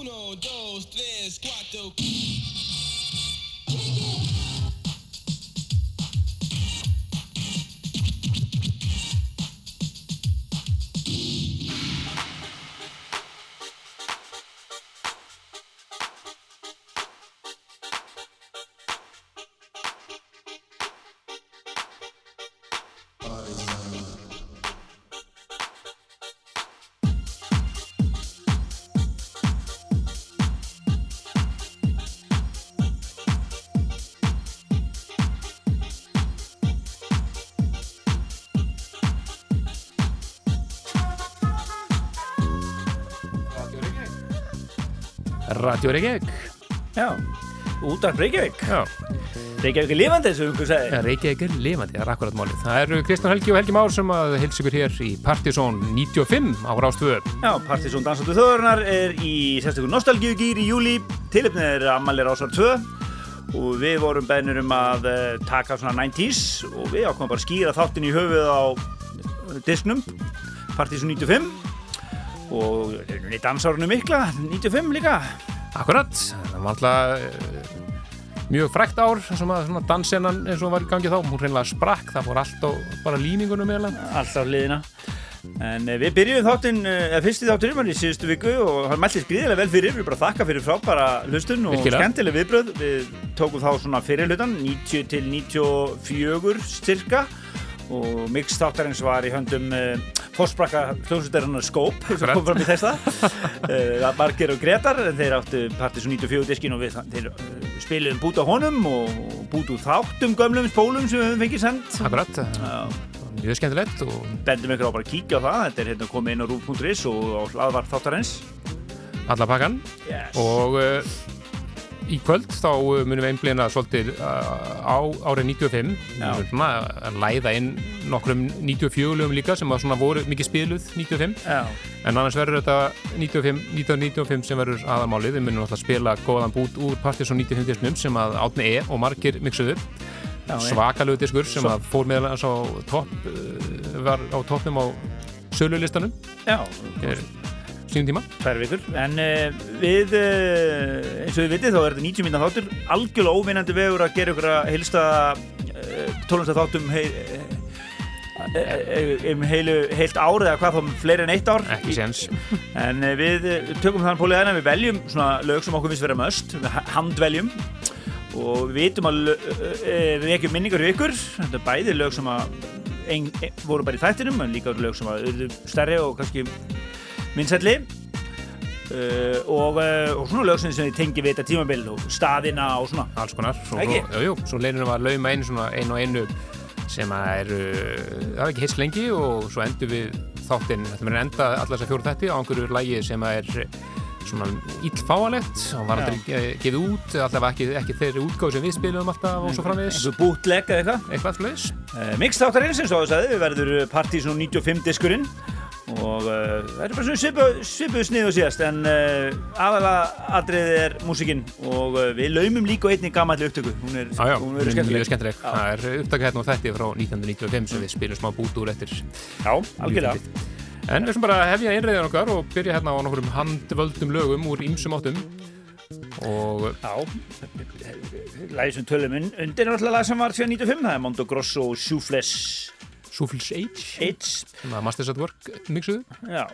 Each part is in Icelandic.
Uno, dos, tres, cuatro. Radio Reykjavík Já, útaf Reykjavík. Já, Reykjavík er lifandi eins og einhver segi ja, Reykjavík er lifandi, það er akkurat málið. Það eru Kristján Helgi og Helgi Már sem að hilsa ykkur hér í Partizón 95 á Rástvö Já, Partísón Dansóttu þjóðurnar er í sérstaklega nostalgíugýr í júli Tilipnið er Amalir Ásar 2 og við vorum beðnir um að uh, taka svona 90's og við ákomum bara að skýra þáttin í höfuð á disknum Partísón 95 og í dansárunum mikla 95 líka Akkurat, það var alltaf uh, mjög frækt ár sem að dansennan eins og var í gangi þá. Hún reynilega sprakk, það fór allt á bara líningunum eða alltaf liðina en eh, við byrjuðum þáttinn, eh, eða fyrsti þátturinn var í síðustu viku og hann mælti skriðilega vel fyrir. Við bara þakka fyrir frábæra hlustun og skemmtileg viðbröð við tókum þá svona fyrir hlutan 90 til 94 styrka og mix þáttarins var í höndum uh, fórsprakka hljómsveitarinn Skóp sem kom fram í þessa uh, Margir og Gretar þeir áttu Partiðsson 94 diskin og við þeir uh, spiliðum bút á honum og, bút úr þáttum gömlum spólum sem við höfum fengið sendt Akkurat, mjög skemmtilegt og bendum ykkur á bara að kíkja á það. Þetta er hérna komið inn á rúf.is og á hlaðvar þáttarins. Alla pakkan yes. og í kvöld þá uh, munum við einblina svolítið uh, á árið 95 Já. Við munum svona að læða inn nokkrum 94 lögum líka sem að svona voru mikið spiluð 95 Já, en annars verður þetta 95, 1995 sem verður aðalmálið. Við munum alltaf spila góðan bút úr Partiðsson 95 disknum sem að Átni E. og margir miksuður já, svakalegu diskur sem Svo- að fór meðal á topp uh, var á toppnum á sölulistanum. Já, er sínum tíma. Tvær vikur en uh, við, uh, eins og við vitið þá er þetta 90 mínna þáttur. Algjörlega óvinnandi vegur að gera ykkur að heilsta uh, tólumsta þáttum hei, um heilu, heilt ár eða hvað þá fleiri en eitt ár. Ekki séns. En eh, við eh, tökum þann pólið hérna, við veljum svona lög sem okkur finnst vera möst, handveljum. Og við vitum að eh, við vekjum minningar í ykkur, þetta er bæði lög sem að ein, ein, voru bara í þættinum en líka lög sem að stærri og kannski minnsætli uh, og, uh, og svona lög sem þið tengi við þetta tímabil og staðina og svona. Alls konar. Svo, svo, jú, svo leynum við að lauma einu svona einu og einu sem að er uh, það er ekki heist lengi og svo endur við þáttinn, þetta að enda allar þessar fjóru þætti á einhverju lægi sem að er svona illfáalegt og var aldrei ge- gefið út, allavega ekki, ekki þeirri útgáð sem við spilum alltaf og svo framvegis. Eins og bútleg eða eitthvað? Eitthvað fleis Uh, Mix þáttarins eins og það sagði, við verður Partizón 95 diskurinn og uh, það er bara svona svipuð svipu snið og síðast en uh, aðalega atriðið er músikinn og uh, við laumum líka einni gammalli upptöku. Hún er, Já, já, hún verður skemmtileg. Skemmtileg. Það er upptaka hérna á þetta frá 1995 sem við spilum smá bút úr eftir. Já, algjörlega. En við sem bara hefja einræðan okkar og byrja hérna á nokkrum handvöldum lögum úr ýmsum áttum. Og Já, lagi sem tölum un- undir er alltaf lag sem var 95, það er Mondo Grosso og Shoefless Soulful's Age Hits sem að Masters at Work mixuðu. Já,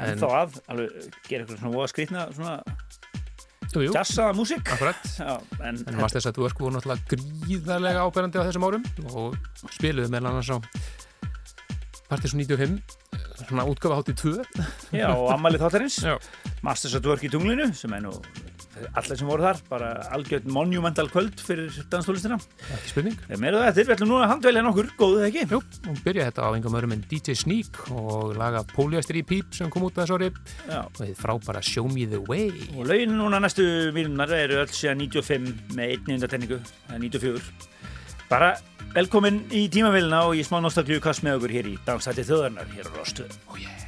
en þá að alveg gera eitthvað svona voða skrýtna svona Jú, jú, jazza músík. En, En Masters at Work voru náttúrulega gríðarlega áberandi á þessum árum og spiluðu meðal annars á Partiðsson 95 svona útgafa háttið 2 Já, og ammali þáttarins. Masters at Work í tunglinu sem er nú allir sem voru þar, bara algjörn monumental kvöld fyrir danstólistina ekki spurning. Meira það eftir, við ætlum núna að handvelja nokkur, góðu það ekki? Jú, og byrja þetta á einhverjum öðrum en DJ Sneak og laga Polyester í Peep sem kom út að þessu Já, og þið frábæra Show Me The Way. Og lögin núna næstu mínunar eru öll síðan 95 með einni undartenningu, það er 94 Bara velkomin í tímavélina og ég smá nostalgíu kast með okkur hér í Dansætti þjóðarnar hér á Rostu oh yeah.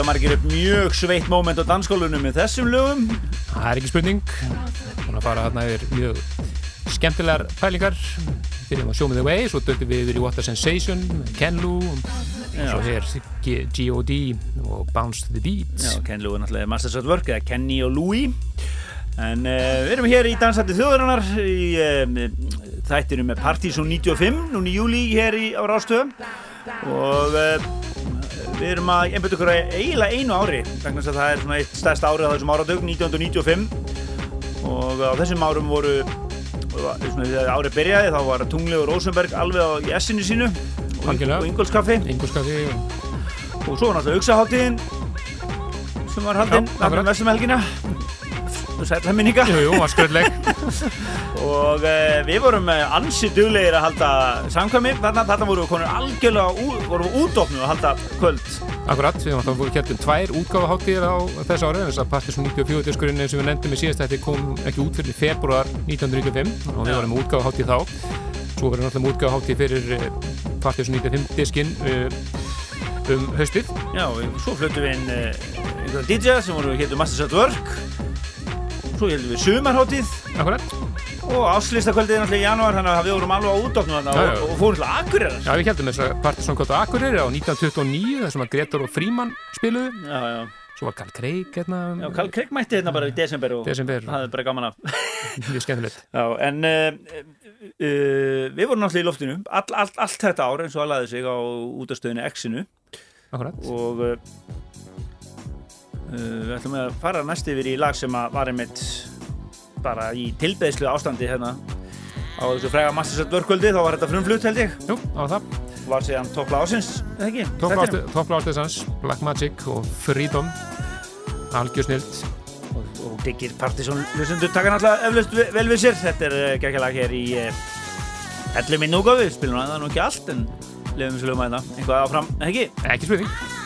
Yfir margir upp mjög sveitt móment á dansskólunum með þessum lögum. Það er ekki spurning. Þannig að fara hérna yfir mjög skemmtilegar pælingar. Byrjum að Show Me The Way, svo döttum við yfir í What A Sensation, Ken Lou, og svo hér G.O.D. og Bounce To The Beat. Já, Ken Lou er náttúrulega Masters at Work, eða Kenny og Louie. En uh, við erum hér í Dansætti þjóðurinnar í uh, þættinu með Partizón 95, núni í júli hér í, á Rástöðum. Og uh, við erum að einbjöta okkur eiginlega einu ári vegna þess að það er svona eitt stærst árið á þessum áradögn 1995 og á þessum árum voru þegar árið byrjaði þá var Tungli og Rosenberg alveg á essinu sínu. Og, og Ingolskaffi Ingolskaffi og svo var náttúrulega Uxaháttíðin sem var haldinn náttúrulega mestum helgina. Sætla minninga Jú, jú, var skröldleg og uh, við vorum uh, ansi duglegir að halda samkvæmi þarna, þarna vorum við konur algjörlega vorum við útofnu að halda kvöld Akkurat, við varum þá kjöldum tvær útgáfaháttíðir á þessu árið þess að Partiðsson 94 diskurinn sem við nefndum í síðast þetta kom ekki út fyrir februar 1995 og við varum útgáfaháttíð þá. Svo verðum við með útgáfaháttíð fyrir Partiðsson 95 diskinn um haustið. Já, svo fluttum við inn einhverja DJ sem voru héttu Masters at Work svo heldum við Akkurat. Og áslistakvöldið er náttúrulega í janúar þannig að við vorum alveg á útdóknu og, og fórum til Akureyrar. Já, við heldum þess að Partiðsson kvöld á Akureyri á 1929 þessum að Gretar og Fríman spiluðu. Já, já. Svo var Karl Kreik hérna Já, Karl Kreik mætti hérna bara í desember og desember. það er bara gaman af. Mjög skemmtilegt. Já, en uh, uh, við vorum náttúrulega í loftinu all, all, allt þetta ár eins og að laði sig á útastöðinu X-inu. Akkurat. Og uh, við ætlum að fara næst yfir í lag sem að var einmitt bara í tilbeðslu ástandi hérna. Á þessu frega Masters at Work-kvöldi þá var þetta frumflutt held ég. Jú, á það. Var síðan toppla ásins, eða ekki? Toppla ásins, Black Magic og Freedom. Algjör snilt og, og diggir Partiðsson hlustendur taka náttúrulega vel við sér. Þetta er uh, geggjalag hér í uh, 11 minn núgáfi, við spilum það nú ekki allt en lefum við slugum að hérna. Einhvað áfram, ekki? Ekki spurning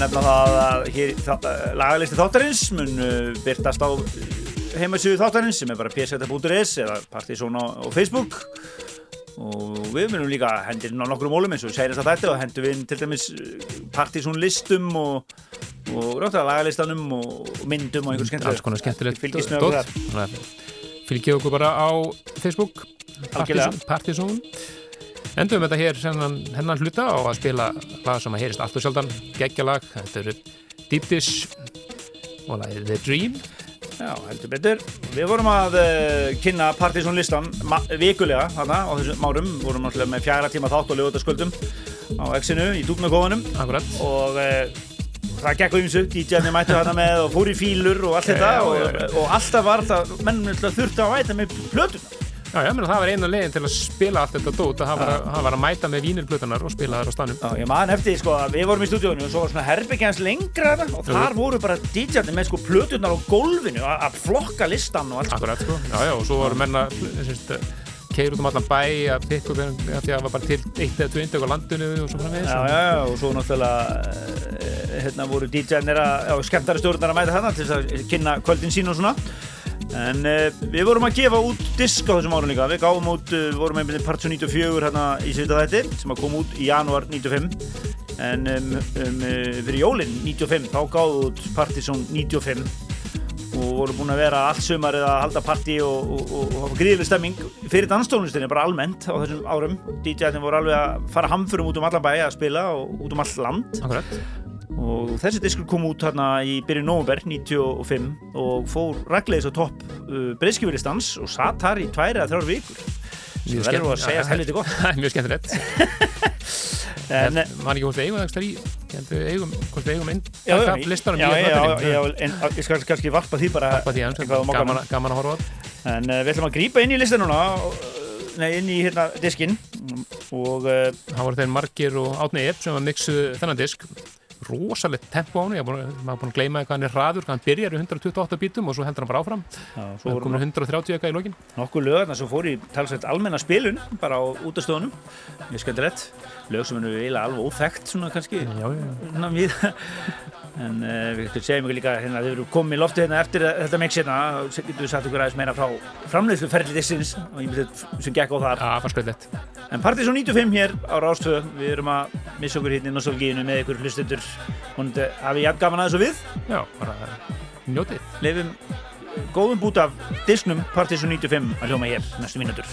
Nefna það að hér það, lagalisti þáttarins mun uh, byrtast á heimasögu þáttarins sem er bara pseta.is eða partysón á, á Facebook. Og við munum líka hendir inn á nokkrum mólum eins og sérins að þetta og hendur við inn til dæmis partysón listum og, og rátt að lagalistanum og myndum og einhver skemmtilegt alls konar skemmtilegt Fylgist með okkur bara á Facebook. Algjörlega. Endum þetta hér hennan, hennan hluta á að spila lag sem að heyrist allt og sjaldan geggjalag, þetta eru Deep Dish og lagið The Dream Já, heldur betur. Við vorum að uh, kynna Partizón listan vikulega þarna á þessum árum. Við vorum náttúrulega með fjara tíma þátt og lögutasköldum á X-inu í dúknarkóðunum Akkurat og uh, það gekk um þessu. DJ-arnir mættu þarna með og fór í fílur og allt þetta já, og, já, já. og alltaf var það, mennum þurfti að væta með plötuna. Já, já, menn það var einu leginn til að spila allt þetta dót að það var, að- mæta með vínirblötunar og spila þar á stanum Já, ég man eftir sko við vorum í stúdíónu og svo var svona herbyggja hans lengra og þar voru bara DJ-arnir með sko plötunar á gólfinu að flokka listan og allt. Akkurat, sko, já, já, og svo voru menna keir út um allan bæ að pikka upp því að það var bara til eitt eða tvö indök á landinu og svo framvegis. Já, já, já, og svo náttúrulega eh, hérna voru DJ-nir að, já, skemmtari stjórnar að mæta þarna til að kynna kvöldin sín og svona en uh, við vorum að gefa út disk á þessum árum líka, við gáum út uh, vorum einbindin Partsu 94 hérna í svita þætti sem að kom út í janúar 95 en um, um, fyrir jólinn 95 þá gáðum við út Partizón 95 og voru búin að vera allt sumarið að halda partí og, og, og, og gríðileg stemming fyrir danstónlistinni bara almennt á þessum árum. DJ-arnir voru alveg að fara hamförum út um allan bæ að spila og út um all land. Akkurat, og þessi diskur kom út hérna í byrjun november 95 og fór raglegis á topp uh, breyskjufilistans og satt þar í tværi að þrjár vikur. Sem verður að segja helviti gott. Það mjög skemmtilegt. En, En man ekki hvort við eigum það í við eigum, hvort við eigum inn já, já, já, en ég skal kannski varpa því bara Bara því gaman, að- gaman að horfa það. en uh, við ætlum að grípa inn í listan núna og, nei, inn í hérna diskin og uh, Það voru þeir margir og átni epp sem var mixuð þennan disk rosalegt tempo á hann, ég var búin, maður að gleyma hvað hann er hraður, hvað hann byrjar í 128 bítum og svo heldur hann bara áfram, já, svo voru komur 130 eitthvað í lokin. nokkuð lög þarna sem fór í talsveit almenna spilun bara á útastöðunum mjög skemmtilegt. Lög sem eru eiginlega alveg óþekkt svona kannski. Já, við en uh, við segjum ykkur líka hérna þau eru komið í loftu hérna eftir þetta mix hérna. Þá getum við sagt ykkur aðeins meira frá framleiðsluferli dissins og ég myndi sem gekk á þar? Já, fannst skvöldlegt. en Partizón 95 hér á Rástvö við erum að missa okkur hérna í nostalgíinu með ykkur hlustendur. Og hafið jafn gaman að þessu við. Já, bara njótið. leifum góðum bút af disknum Partizón 95 að hljóma hér næstu mínútur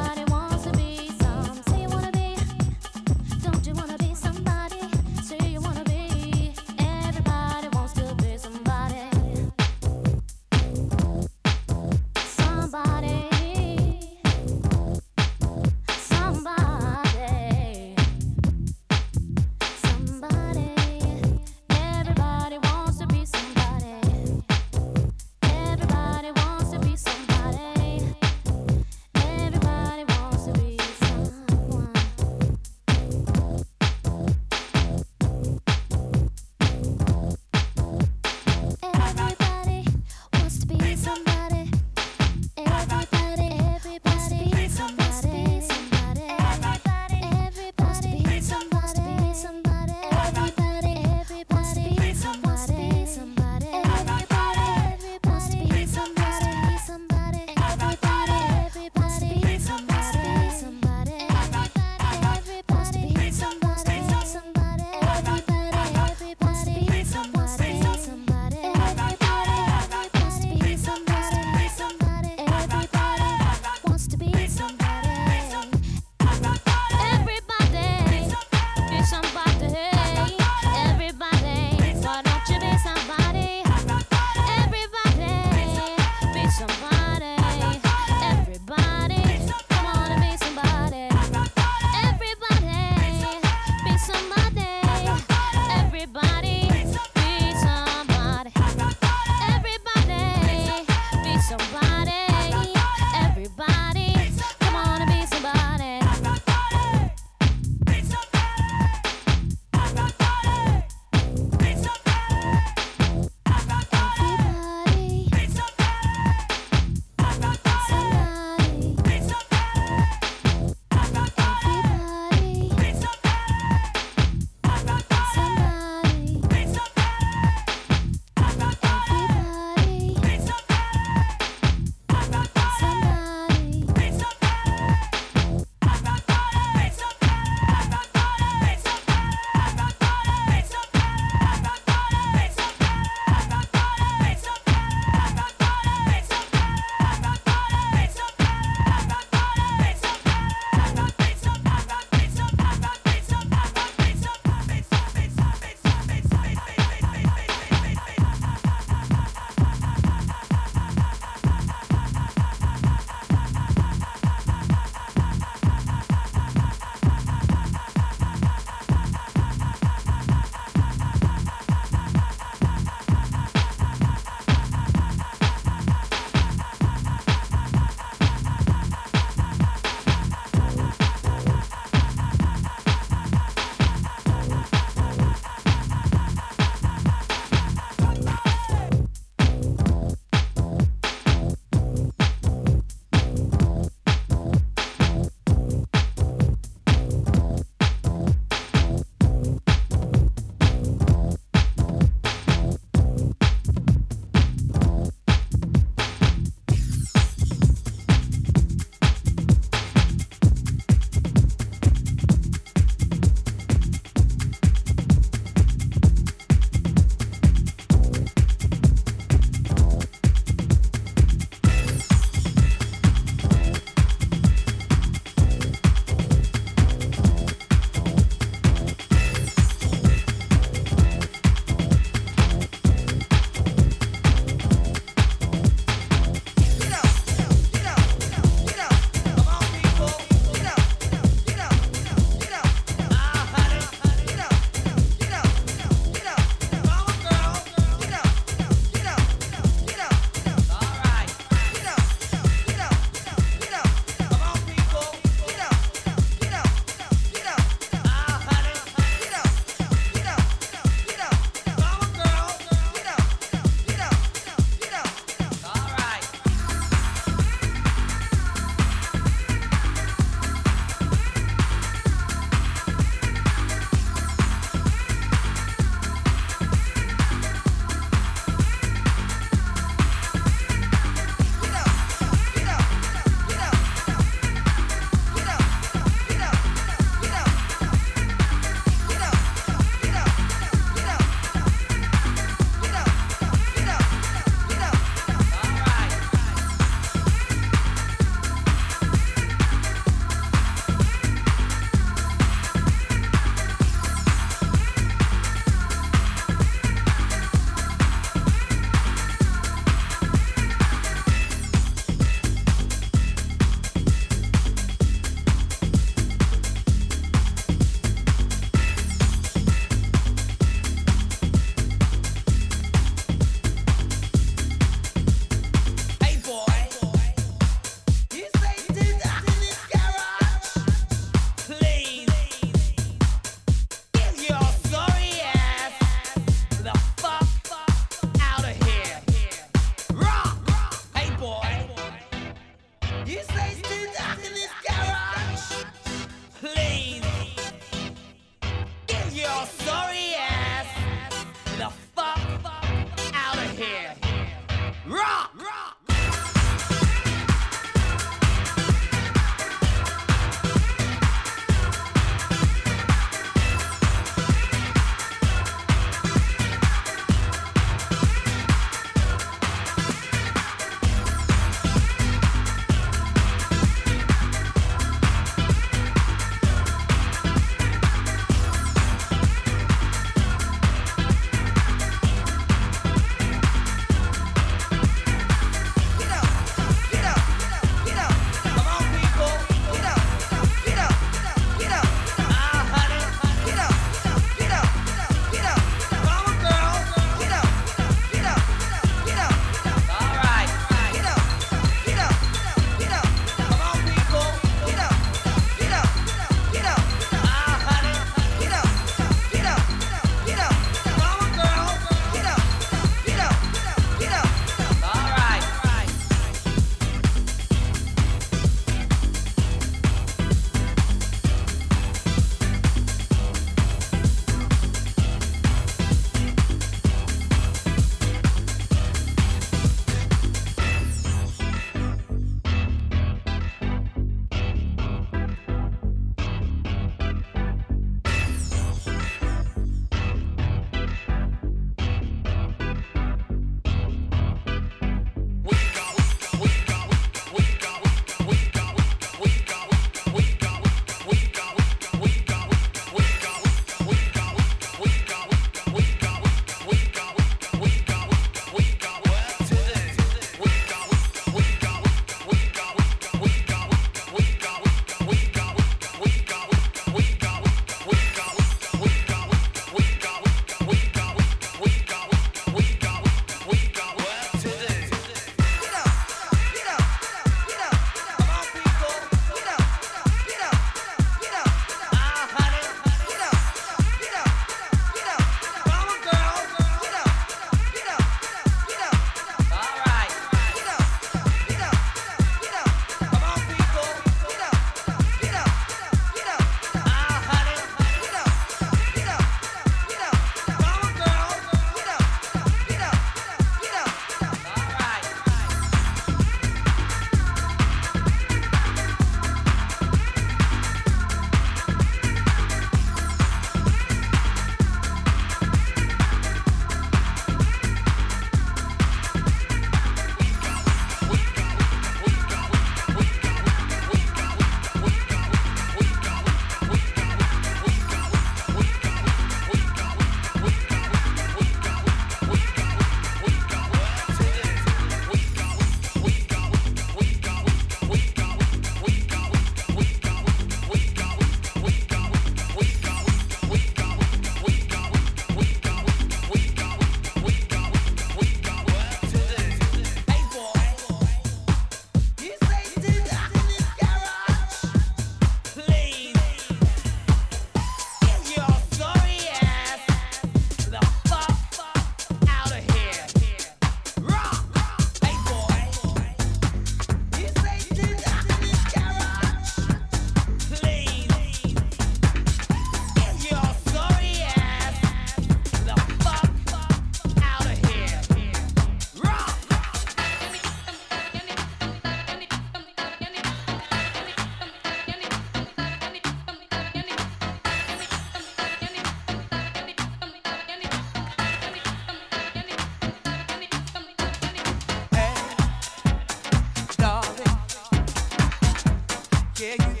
yeah, you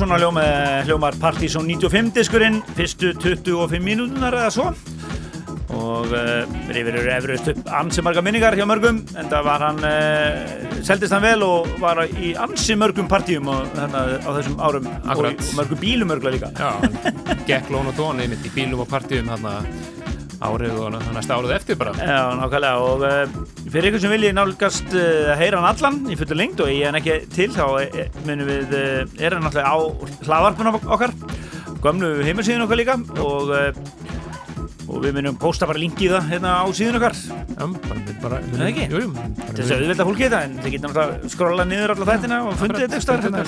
svona hljóma, hljómar Partizón 95 diskurinn, fyrstu 25 mínútunar eða svo. Og uh, rifir eru efrust upp ansi marga minningar hjá mörgum en það var hann, uh, seldist hann vel og var í ansi mörgum partíum og, þarna, á þessum árum og, Akkurat. og mörgum bílum örgla líka. Já, gekk lón og tón einmitt í bílum og partíum hann árið og næsta árið eftir bara. Já, nákvæmlega og uh, fyrir ykkur sem vilji nálgast uh, að heyra hann allan í fullu lengt og ég hann ekki til þá uh, munum við, uh, er hann náttúrulega á hlaðvarpunum okkar gömlu heimasíðun okkar líka og, uh, og við munum posta bara link í það hérna á síðun okkar Já, bara, það ekki? Jú, jú, bara til þess að auðvelda fólki þetta en þið getum náttúrulega skrolla niður alla þættina og fundið þetta ekstra hérna.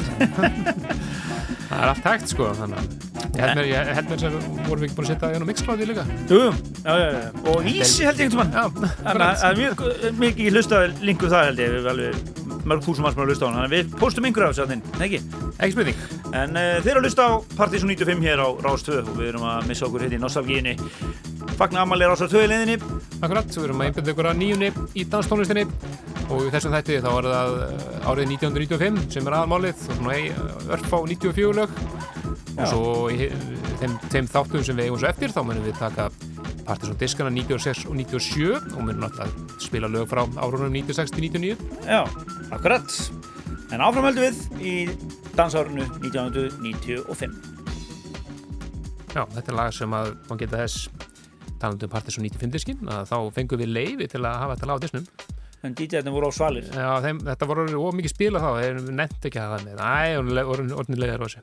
Það er allt hægt sko þannig að ég held mér, sem vorum við ekki búin að setja á mixkláði líka. Jú, jú, já, já, já, og vísi held ég veginn Þannig að er mikið hlusta lingu það held ég, við erum alveg mörg búin að hlusta á hann, þannig að við postum einhverja af þessu að þinn, ekki? ekki spurning. En uh, þeir eru að hlusta á Partizón 95 hér á Rás 2 og við erum að missa okkur hérna í nostalgíinni Fagna ammali Rásar 2 í leiðinni Akkurat, við erum að einbyrða ykkur að nýjunni í danstónlistinni. Og í þessum þætti þá var það eh, árið 1995 sem er aðalmálið. Og svona örf á 94 lög og svo í þeim, þeim þáttum sem við eigum svo eftir þá munum við taka Partiðsson diskana 96 og 97 og munum náttúrulega spila lög frá árunum 96 til 99 Já, akkurat. En áfram höldum við í dansárunu 1995 Já, þetta er lag sem að mann geta þess talandi um Partiðsson 95 diskin að þá fengum við leiði til að hafa þetta lag á disnum En DJ-arnir voru á svalir. Já, þeim, þetta voru of mikið spila þá þeir nefndi ekki að það með. Æ, orðinlegar á þessu.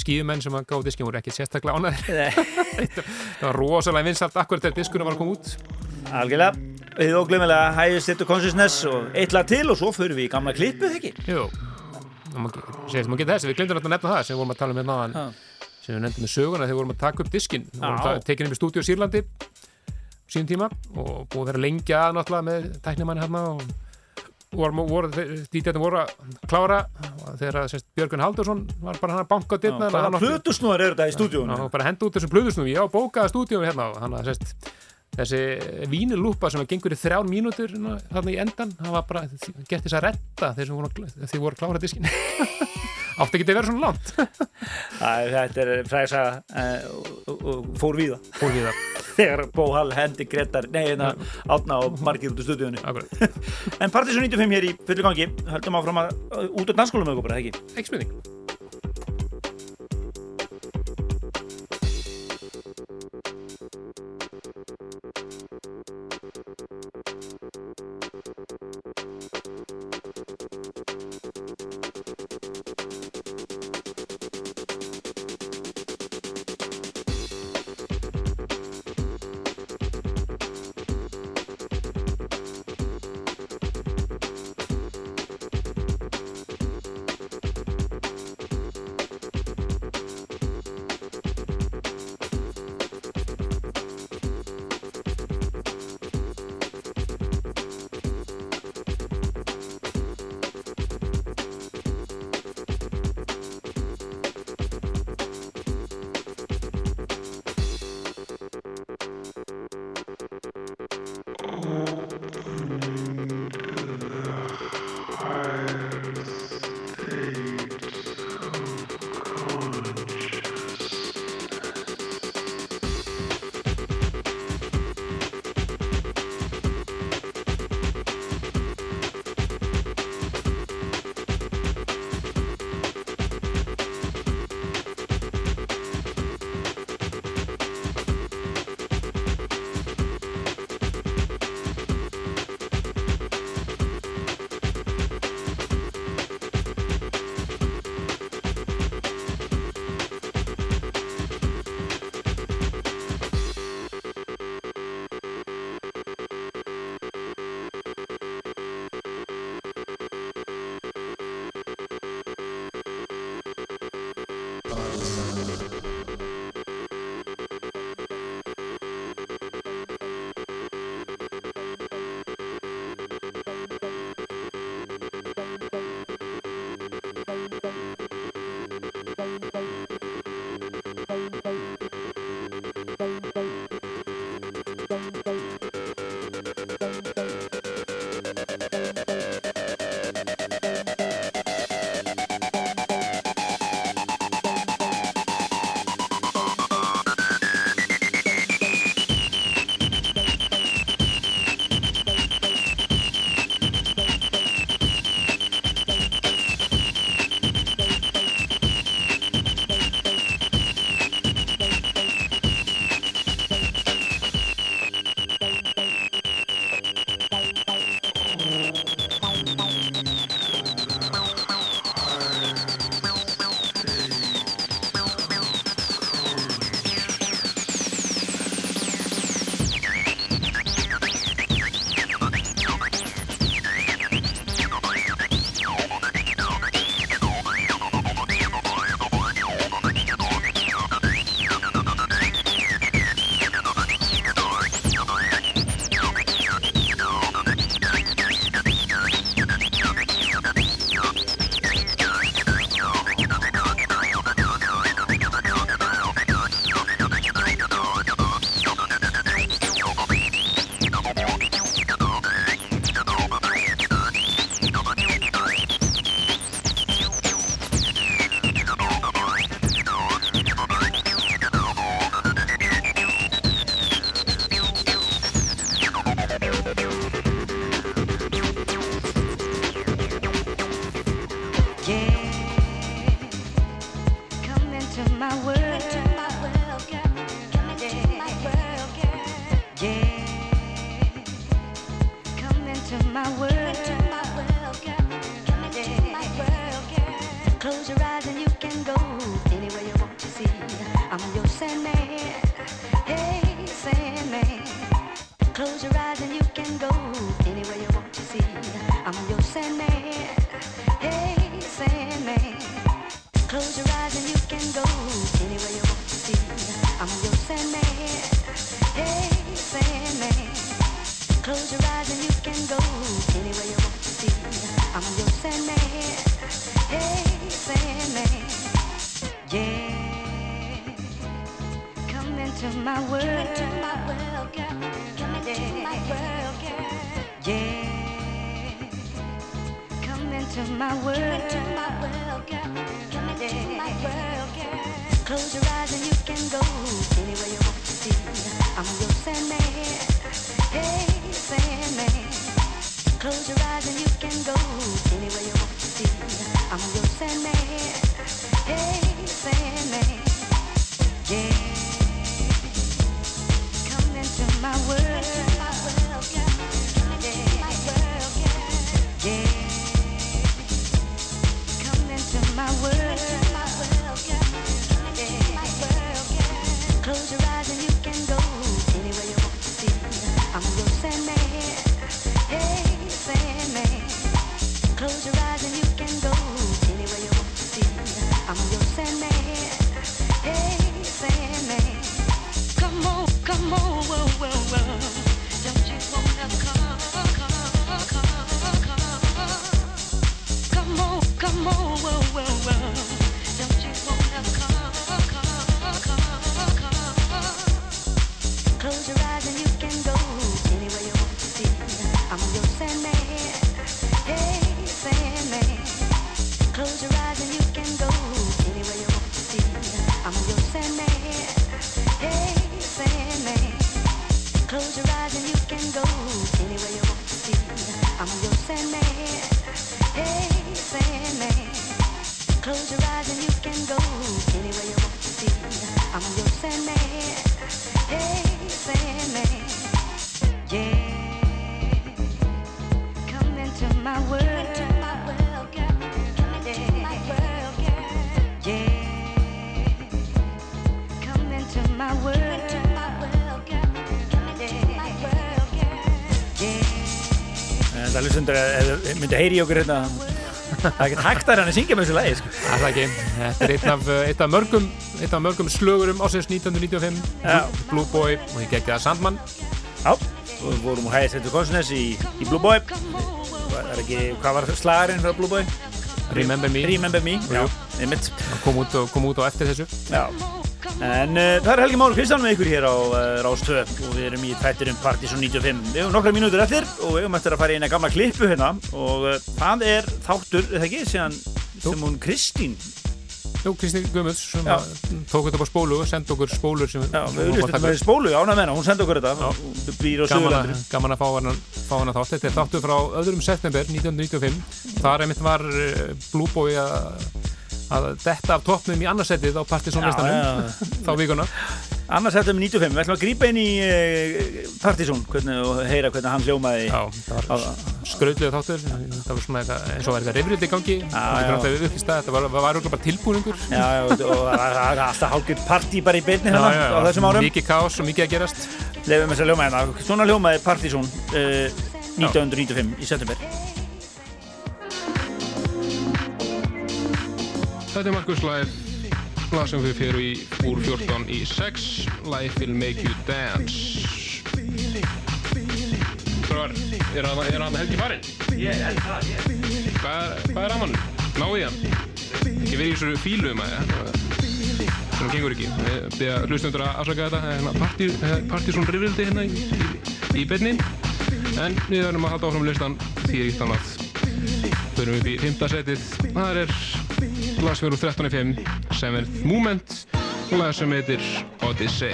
Skíðumenn sem að gáði diskin voru ekki sérstaklega ánæður Nei, Það var rosalega vinsalt akkurat þegar diskunum var að koma út. Algjörlega. Við óglemilega Highest State of Consciousness og eitt lag til og svo fyrir við í gamla klippuð, ekki? Jú. Maður geta þess, við glemdum að nefna það sem við vorum að tala um hérna sem við nefndum með söguna þegar við vorum að taka upp diskin að tekið um í stúdíu Sýrlandi síðan tíma og búið lengi að náttúrulega með tæknimanni hérna og dítjarnir voru að klára þegar sérst, Björgun Haldursson var bara hann að banka dyrna Hvaða hlutusnúðar eru þetta í stúdíunum? og bara henda út þessum plöðusnum ég á bókaða stúdíum hérna hann að sérst þessi vínilúpa sem gengur í þrjár mínútur þarna í endan það var bara, gett þess að retta að- þeir voru að klára diskin átti ekki að vera svona langt? Þetta er fræðsa uh, og fór við það fór við það, Þegar Bó Hall hendi Gretar, nei, hérna átna og margir út úr akkurat. En Partiðsson 95 hér í fullu gangi Höldum áfram að uh, út á bara, ekki? ekki spurning my world. Come into my world, girl. Come into my world, girl. Yeah. Come into my world. Come into my world, girl. Come into my world, girl. Close your eyes and you can go anywhere you want to be. I'm your Sandman. Hey, Sandman. Close your eyes and you can go anywhere you want to be. I'm your Sandman. Myndi að heyri í okkur hérna það er ekkert hægt að hann að syngja með þessu lagi sko. Það er ekki, þetta er einn af, eitt af mörgum eitt af mörgum slögurum ásins 1995 Já. Blue Boy og ég geggi það Sandman. Já, við vorum á hæðisættu Konsnes í, í Blue Boy. Það er ekki, hvað var slagarinn frá Blue Boy? Remember Me. Remember Me, já, einmitt. Kom út, kom út á eftir þessu. Já En uh, það er Helgi Máru Kristján með ykkur hér á uh, Rástöð og við erum í þættirum Partizón 95. Við hefum nokkra mínútur eftir og við hefum eftir að fara í eina gamla klippu hérna og uh, það er þáttur, eða ekki, sem, sem hún Kristín Jú, Kristín Guðmunds sem tók þetta á spólu og sendi okkur spólur sem Já, við auðvitað með spólu, ánað með hennar, hún sendi okkur þetta og býr á Suðurlandur. Gaman að fá hana, fá hana þátt. Þetta er þáttur frá öðrum september 1995. Þar einmitt var Boy að að detta af toppnum í annarsettið á Partizón-listanum þá vikuna. Annarsettum 95, við ætlum að grípa inn í uh, Partizón og heyra hvernig hann hljómaði. Það skröðlega þáttur. Það var svona eitthvað, eins og var eitthvað reyfrildi í gangi. Það var auðvitað bara tilbúningur. Já, já, og það var alltaf hálfur partí bara í beinni hérna á þessum árum. Mikið kás og mikið að gerast. Leifum þess að hljóma hérna, svona hljómaði Partizón uh, 1995 í september Þetta er Markus Live, lag sem við fyrir í úr 14 í 6, Life will make you dance. Þrjóðar, er hann Helgi farinn? Ég er það, ég. Hvað er að mann? Náðu í hann? Ég verði í þessu fílu um að það. Svona gengur ekki. Þið að hlustundur að afsaka þetta. Hérna Partizón rifrildi hérna í, í, beinni. En við verðum að halda áfram listan því er eitt annað. Förum við upp í 5. setið. Það er lag sem er úr 13.5 sem er Movement og lag sem heitir Odyssey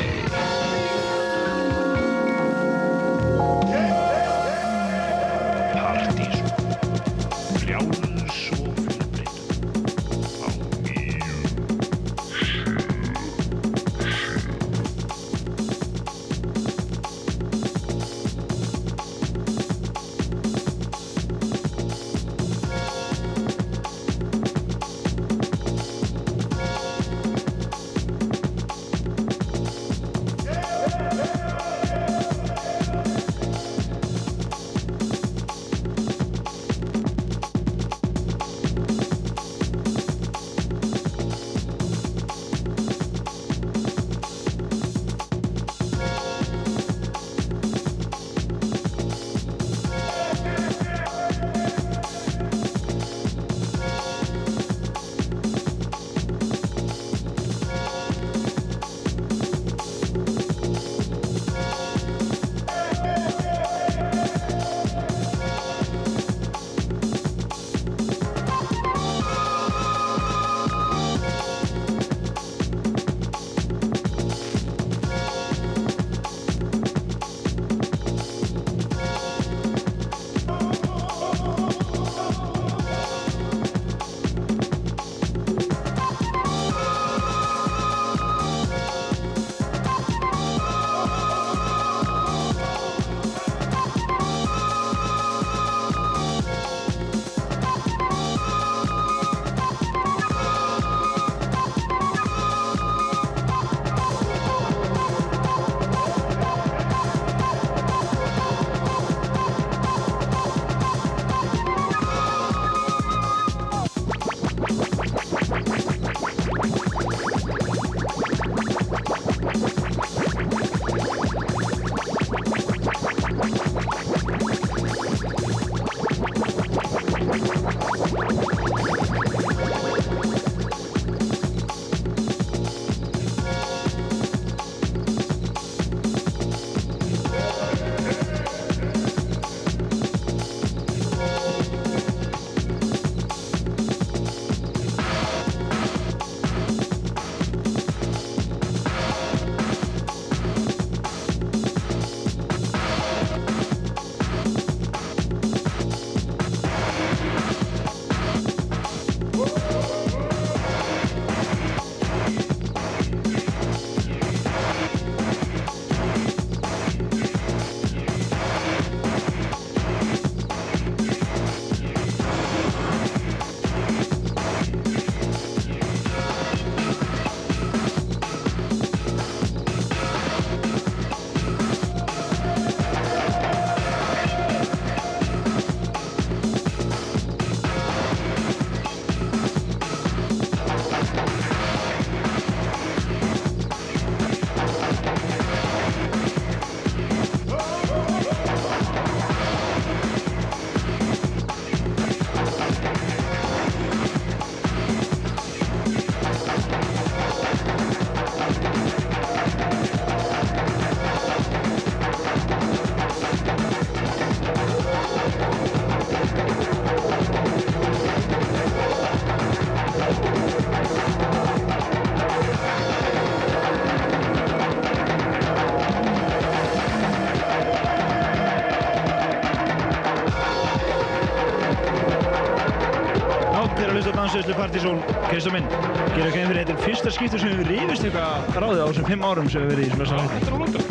Kristó minn, gera ekki fyrir þetta er fyrsta skiptur sem við rifist eitthvað ráðið á þessum fimm árum sem við verið í þessum verðsala hætti. Þetta er London.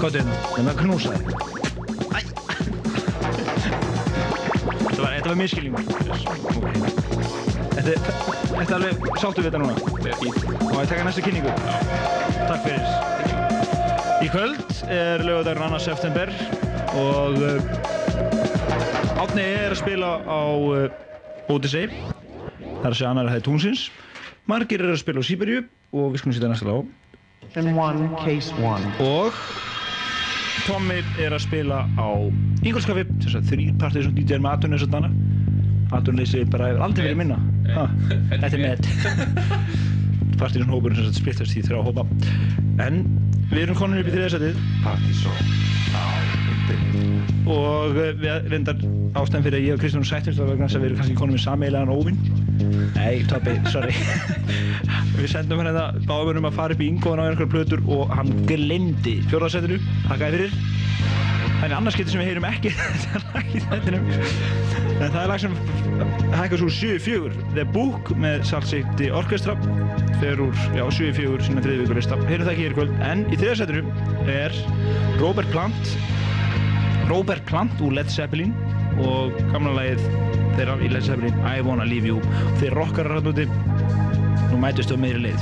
Hvað er þetta? Það er að knúsa þig. Æ! Þetta var, var miskilningur. Þetta, þetta er alveg, sáttu við þetta núna? Þetta er fínt. Og ég taka næstu kynningu. Takk fyrir. Í kvöld er lögadagur 2. september og uh, Átni er að spila á uh, Odyssey. Að segja annar er tónsins. Margir er að spila á Sýberju og við skulum sýta næsta one. Og Tommy er að spila á Ingolskafi, þess að þrýr partið sem DJ er með aðtunni þess að dana. Aðtunleysi bara hefur aldrei verið minna. Ha, Þetta er með. Partið sem hópurinn sem sagt splittast í þrjá hópa. En við erum konur upp í þriðarsætið og eh, við reyndar ástæðan fyrir að ég og Kristján sættumst var vegna þess að við erum kannski konum með sameigilegan óvinn. Nei, Toppi, sorry. við sendum hérna báðum um að fara upp í Ingoðan á einhverjar plötur og hann glemdi fjórðarsætinu. Takk fyrir. Þannig annars getur sem við heyrum ekki þetta lag í þettinum. En það er lag sem hækkar svo 7-4. The Book með Salt City Orchestra fer úr, já, 7-4 sinna þriði vikur lista. Heyrum það ekki hér í kvöld. En í þriðarsætinu er Robert Plant Robert Plant úr Led Zeppelin og gamla lagið þeirra í Zeppelin I Wanna Leave You. Þeir rockarar hann úti. Nú mætustu á meiri leið.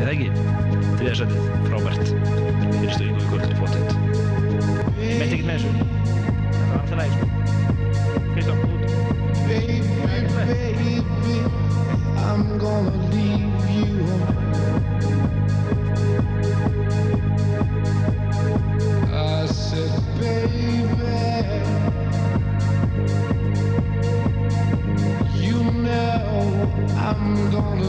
Eða ekki? Þriðarsætið, frábært. Fyrir stöðingu í kvöld, flottet meitt ekkert með þessu. Það var alltaf lagið sko. Kristján, út I'm gonna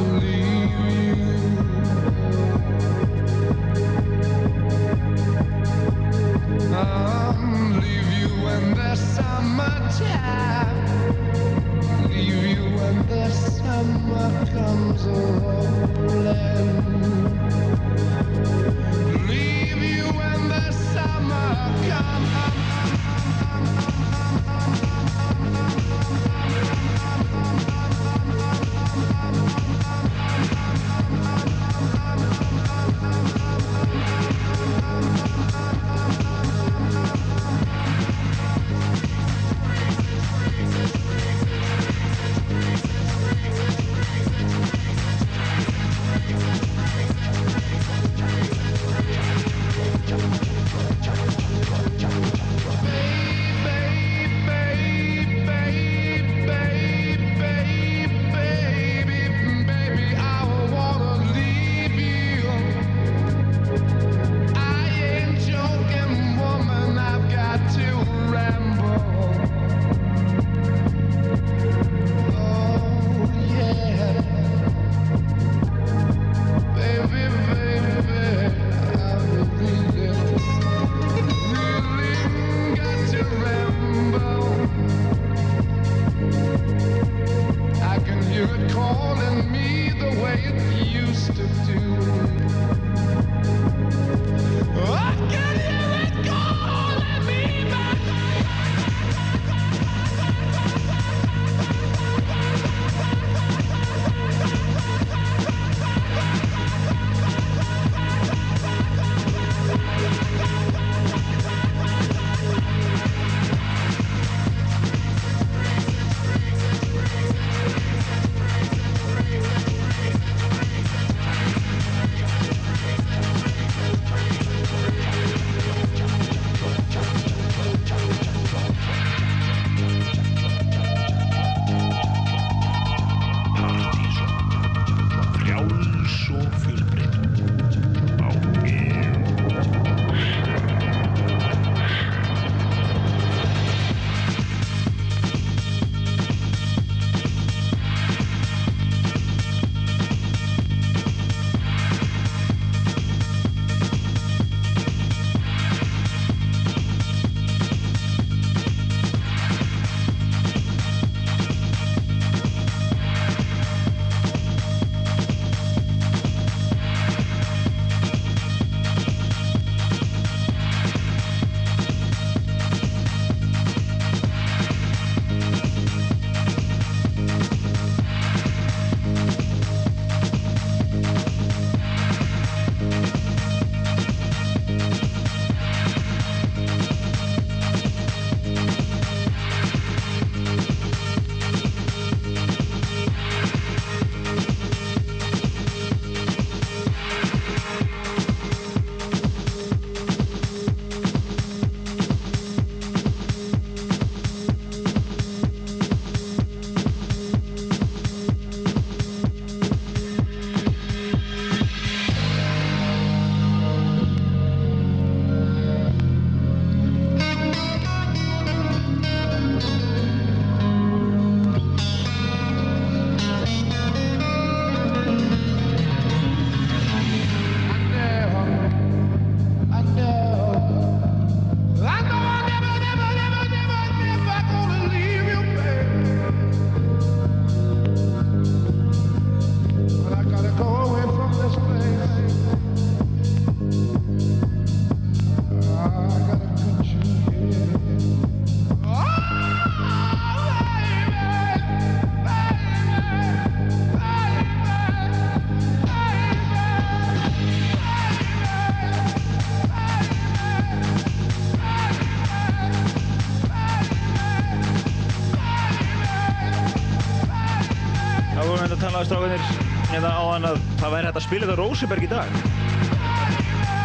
hægt að spila þetta Rosenberg í dag.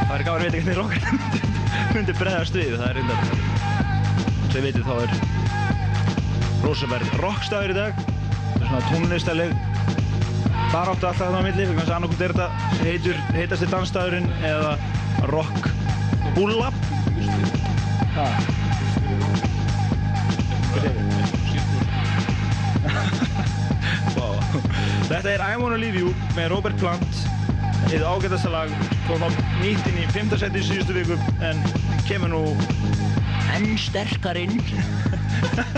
Það væri gáður að vita hvernig rockar myndi bregðast við, það er reyndar. Svo ég veitir þá er Rosenberg rockstæður í dag. Það er svona tónlistaleg baráttu alltaf þarna á milli, þess að annarkot er þetta heitur, heitasti dansstæðurinn eða rock bulla. Þetta er I Wanna Leave You með Robert Plant Þið ágætasta lag kom á nýtt inn í 5. seti í síðustu viku en kemur nú enn sterkar inn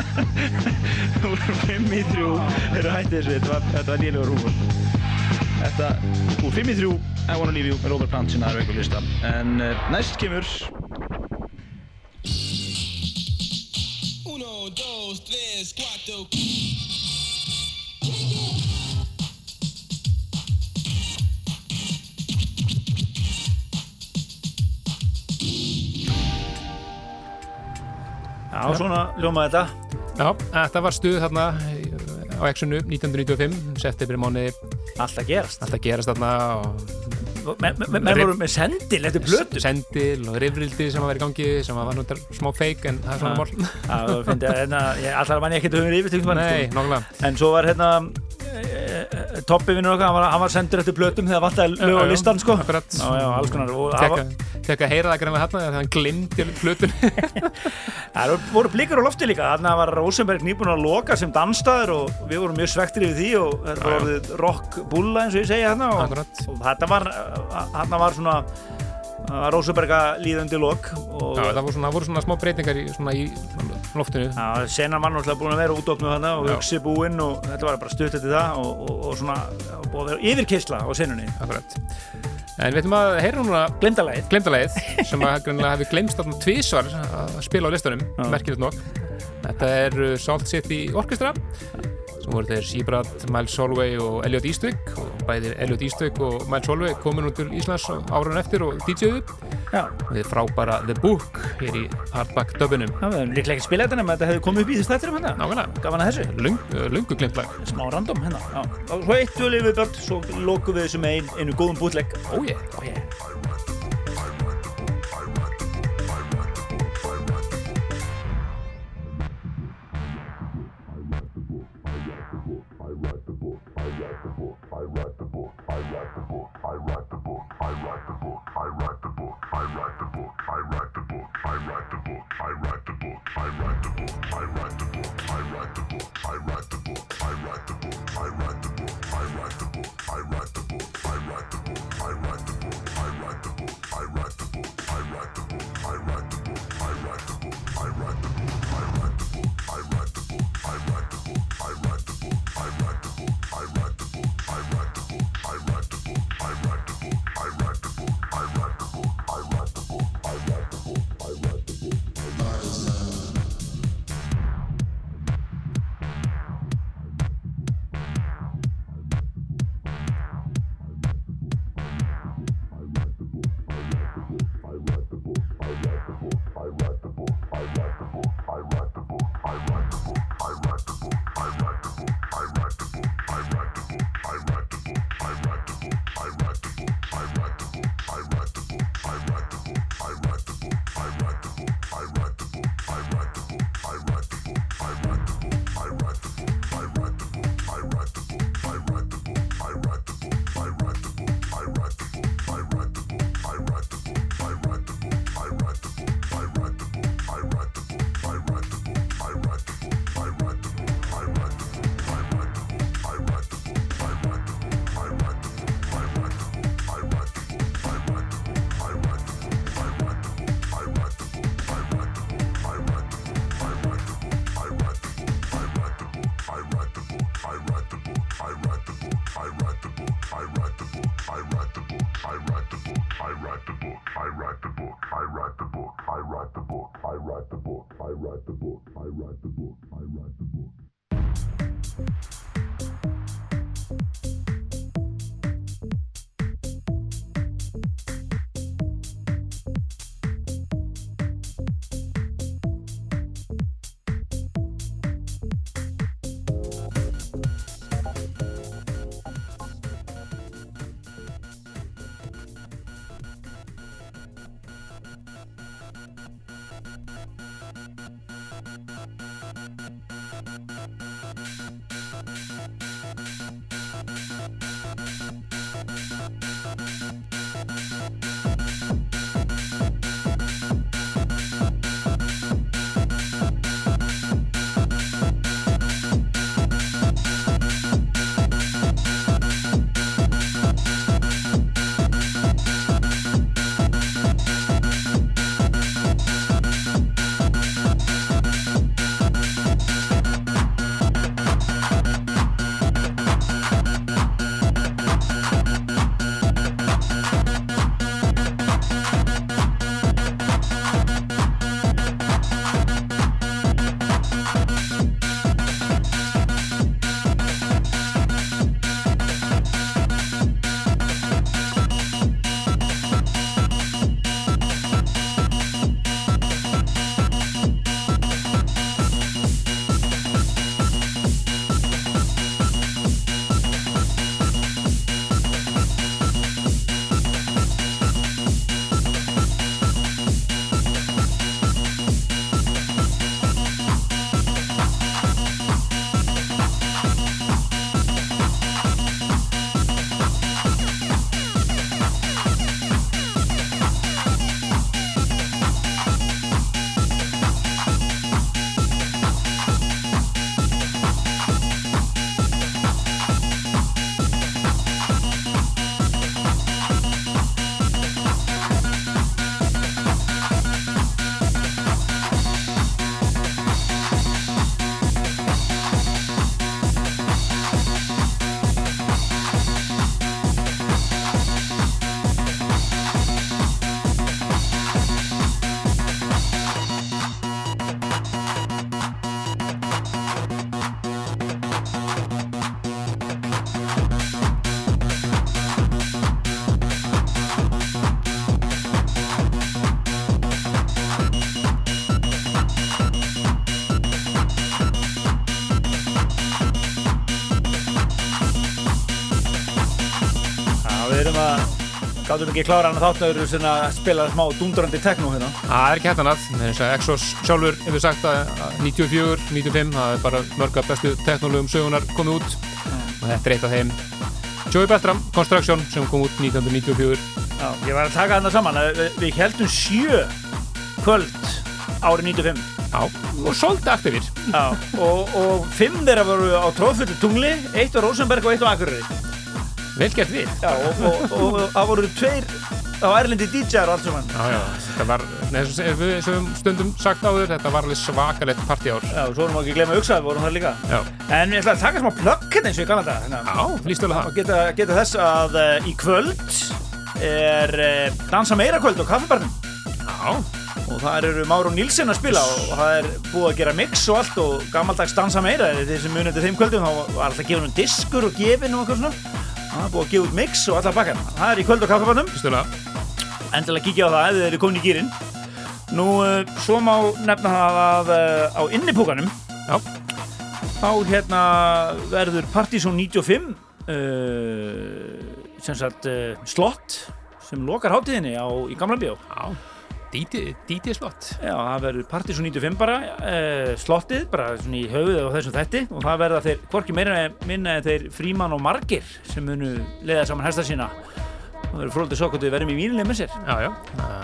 úr 5 í 3 eru hættið þessu, þetta var, þetta var nýlegur húmur Þetta, úr 5 í 3 I Wanna Leave You með Robert Plant sem það er veikur lista en uh, næst kemur Uno, dos, tres, cuatro. Já, svona ljómaði þetta. Já, þetta var stuð þarna á Exxonu 1995, september mánuði Alltaf gerast. Alltaf gerast þarna og Menn men, men voru með sendil eftir blötu. Sendil og rifrildi sem var í gangi sem var náttúrulega smá fake en það er svona að hérna, ég- allar mann ég ekkert Nei, nokkulega En svo var hérna Toppi vinnur okkar, hann var, hann var sendur eftir blötum þegar vantaði lög á listan sko. Akkurat. Já, já, alls konar. Það Tekka, að heyra það greinlega hérna þegar hann glimti plötun það voru blikur á lofti líka. Þannig var Rosenberg nýbúin að loka sem dansstaður og við vorum mjög svektir yfir því og þetta var rock bulla eins og ég segja hérna og, og þetta var, hérna var svona Rosenberga líðandi lok og Já, það voru svona, voru svona smá breytingar í, svona í loftinu. Já, senan var náttúrulega búin að vera útofnu þarna og hugsi búinn og þetta var bara stutt eftir það og, og, og svona búið að vera yfirkeysla á senunni. Akkurat. En við ætlum að heyra núna Glemdalægið glemdalegið sem að greinlega hefði glemst þarna tvísvar að spila á listunum, merkilegt nokk. Þetta er uh, Salt City Orchestra voru þeir Seabrad, Miles Solway og Elliot Eastwick. Og bæðir Elliot Eastwick og Miles Solway komin út til Íslands árun eftir og DJ'uðu Já, við frábæra The Book hér í hardback dubunum það var líklega ekki spila þetta nema þetta hefði komið upp í þessu þættinum hérna. Nákvæmlega, Gaman að þessu. Lung, uh, lungu glemt lag. Smá random hérna. Já. Og svo eitt við lifið börn Svo lokum við þessu með ein, einu góðum bútlegg Ó ég oh, yeah. I write the book. I write the book. I write the book. I write the book. I write the book. I write the book. I write the book. I write the book. I write the book. I write the book. I write the book. I write the book. I write the book. I write the book. I write the book. I write the book. I write the book. Gáðum ekki klára hann að þáttu að spila smá dundurandi tekno hérna. Það er ekki hægt annað, með þess að Exos sjálfur hefur sagt að að 94, 95, það er bara mörga bestu teknolögum sögunar komið út og þetta er eitt af þeim. Joey Bertram, Construction, sem kom út 1994. Já, ég var að taka hann saman. að Við, við heldum sjö kvöld árið 95. Já, og svolítið aktivir. Já, og, og fimm þeirra voru á tróðfullu tungli, eitt á Rosenberg og eitt á Akureyri. Vel gert við. Já, og, og, og, og það voru tveir á Erlendi DJ-ar og allt saman. Já, já, þetta var, neðan sem við stundum sagt áður, þetta var alveg svakalegt partíár. Já, og svo erum við ekki að glemja að hugsa, við vorum það líka. Já, En ég ætla að taka smá plögg hérna eins og ég það. Hérna. já, líst vel að Og það. geta, geta þess að uh, í kvöld er uh, dansa meira kvöld á kaffibarnum. Já, Og það eru Máru Nílsen að spila og það er búið að gera mix og allt og gammaldags dansa meira. Þeir sem munið til þeim kvöldum þá var alltaf gefin um diskur og gefin og eitthvað svona. Það er búið að gefa út mix og allar bakkar. Það er í kvöld að það. endilega kíkja á það ef þið eru komin í gýrin Nú, uh, svo má nefna það að uh, á innipúkanum Já, þá hérna verður Partizón 95 uh, sem sagt uh, slott sem lokar hátíðinni á, í Gamla Bjó já, DJ, DJ slott. Já, það verður Partizón 95 bara uh, slottið, bara svona í höfuð á þessum þætti. Og það verða þeir, hvorki meira minna en þeir Fríman og Margir sem munu leiða saman hesta sína. Það verður fróldið svo hvort við verðum í vínileg með sér. Já, já,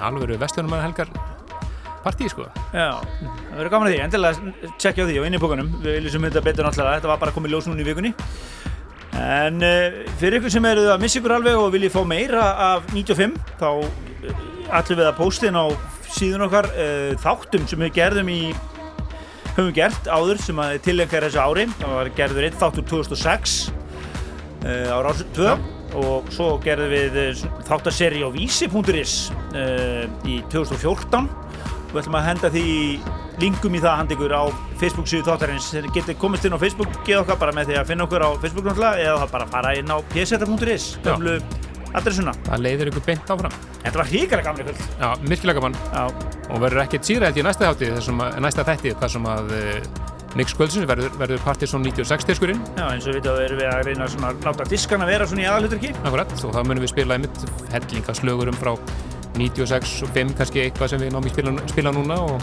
alveg vestlunum að helgar. Partí, sko. Já, það verður gaman að því, endilega tjekkja á því á innipókanum, við viljum þetta betur náttúrulega, þetta var bara komið ljós núna í vikunni. En uh, fyrir ykkur sem eru að missa ykkur alveg og viljið fá meira af 95 þá ætlum við að posta inn á síðun okkar uh, þáttum sem við gerðum í höfum gert áður sem að tilengja þessu ári. Það var gerður einn þáttur 2006 uh, á Rásu 2 og svo gerðum við uh, þáttaseri á vísi.is uh, í 2014 Við ætlum að henda því linkum í það handa ykkur á Facebook síðu þáttarins. Þeir getið komist inn á Facebook geða okkar bara með því að finna okkur á Facebook náttúrulega eða bara fara inn á pseta.is gömlu adressuna. Það leiðir ykkur beint áfram. Þetta var híkara gamli kvöld. Já, virkilega gaman. Já, Og verður ekkert síra held ég næsta þátti, þessum að, næsta þætti, þar sem að uh, Mix Kvöldsins verður, verður Partizón 96 diskurinn, já eins og við veitum erum við að reyna svona að láta diskana vera svona í aðalhuturki. akkurat, og þá munum við spila einmitt hellingaslögurum frá 96 og 5 kannski eitthvað sem við náum í spila, spila núna og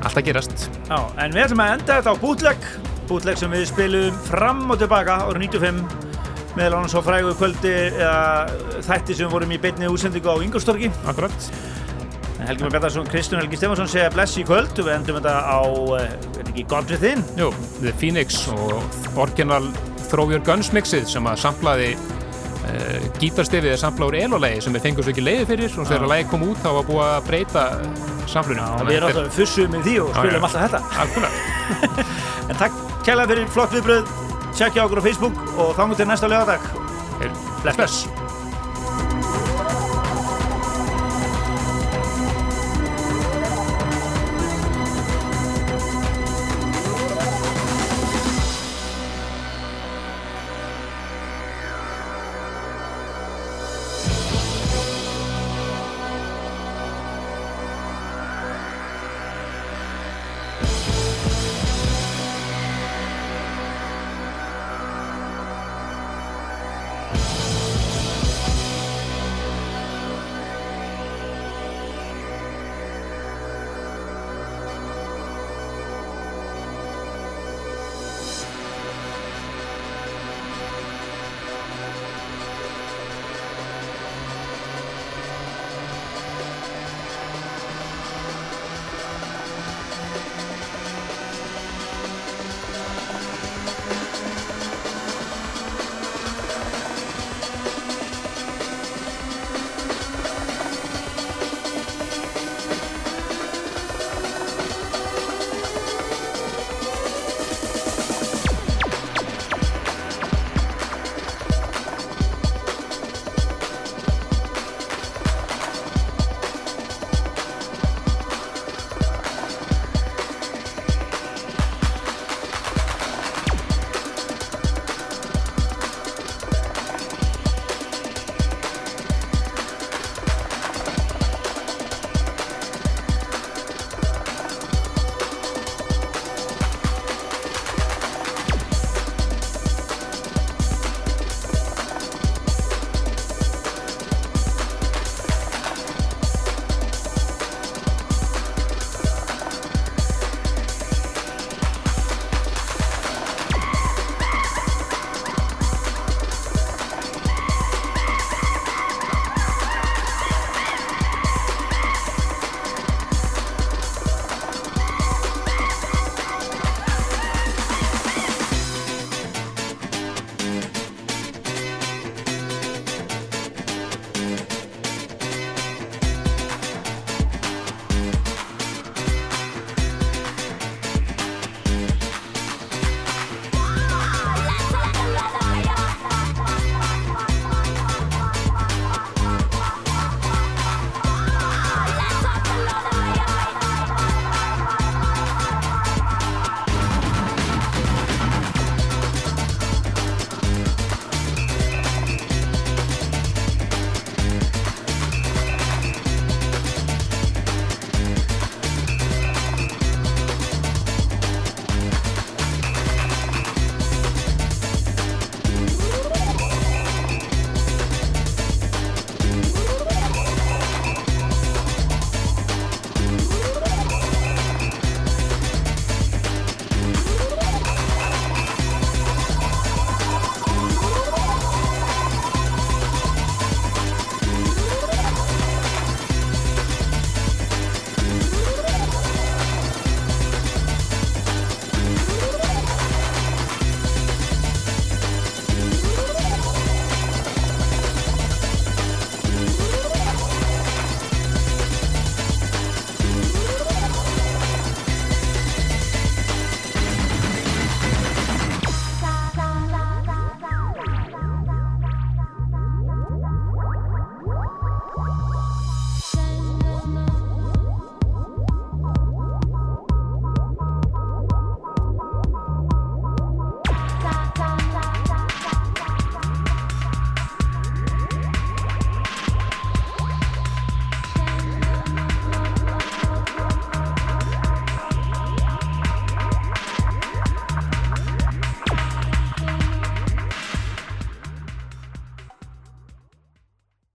allt að gerast. Já, en við ætlum að enda þetta á bootleg, bootleg sem við spilum fram og tilbaka árið 95 meðal annars á frægu kvöldi eða þætti sem vorum í beinni útsendingu á Ingolstorgi. Akkurat. Helgi Már Bjarnarsson, Kristján Helgi Stefansson segja bless í kvöld og við endum þetta á, eh, veit ekki, God Within. Jú, The Phoenix og orginal Throw Your Guns mixið sem að samplaði uh, gítarstefið er samplað úr elolegi sem við fengum svo ekki leiði fyrir og þegar lagi kom út þá var búið að breyta samflunum. Og við erum alltaf fussuð með því og spilum alltaf þetta. En takk kærlega fyrir flott viðbröð, tjekkja okkur á Facebook og þangum til næsta lögadag. Bless, bless.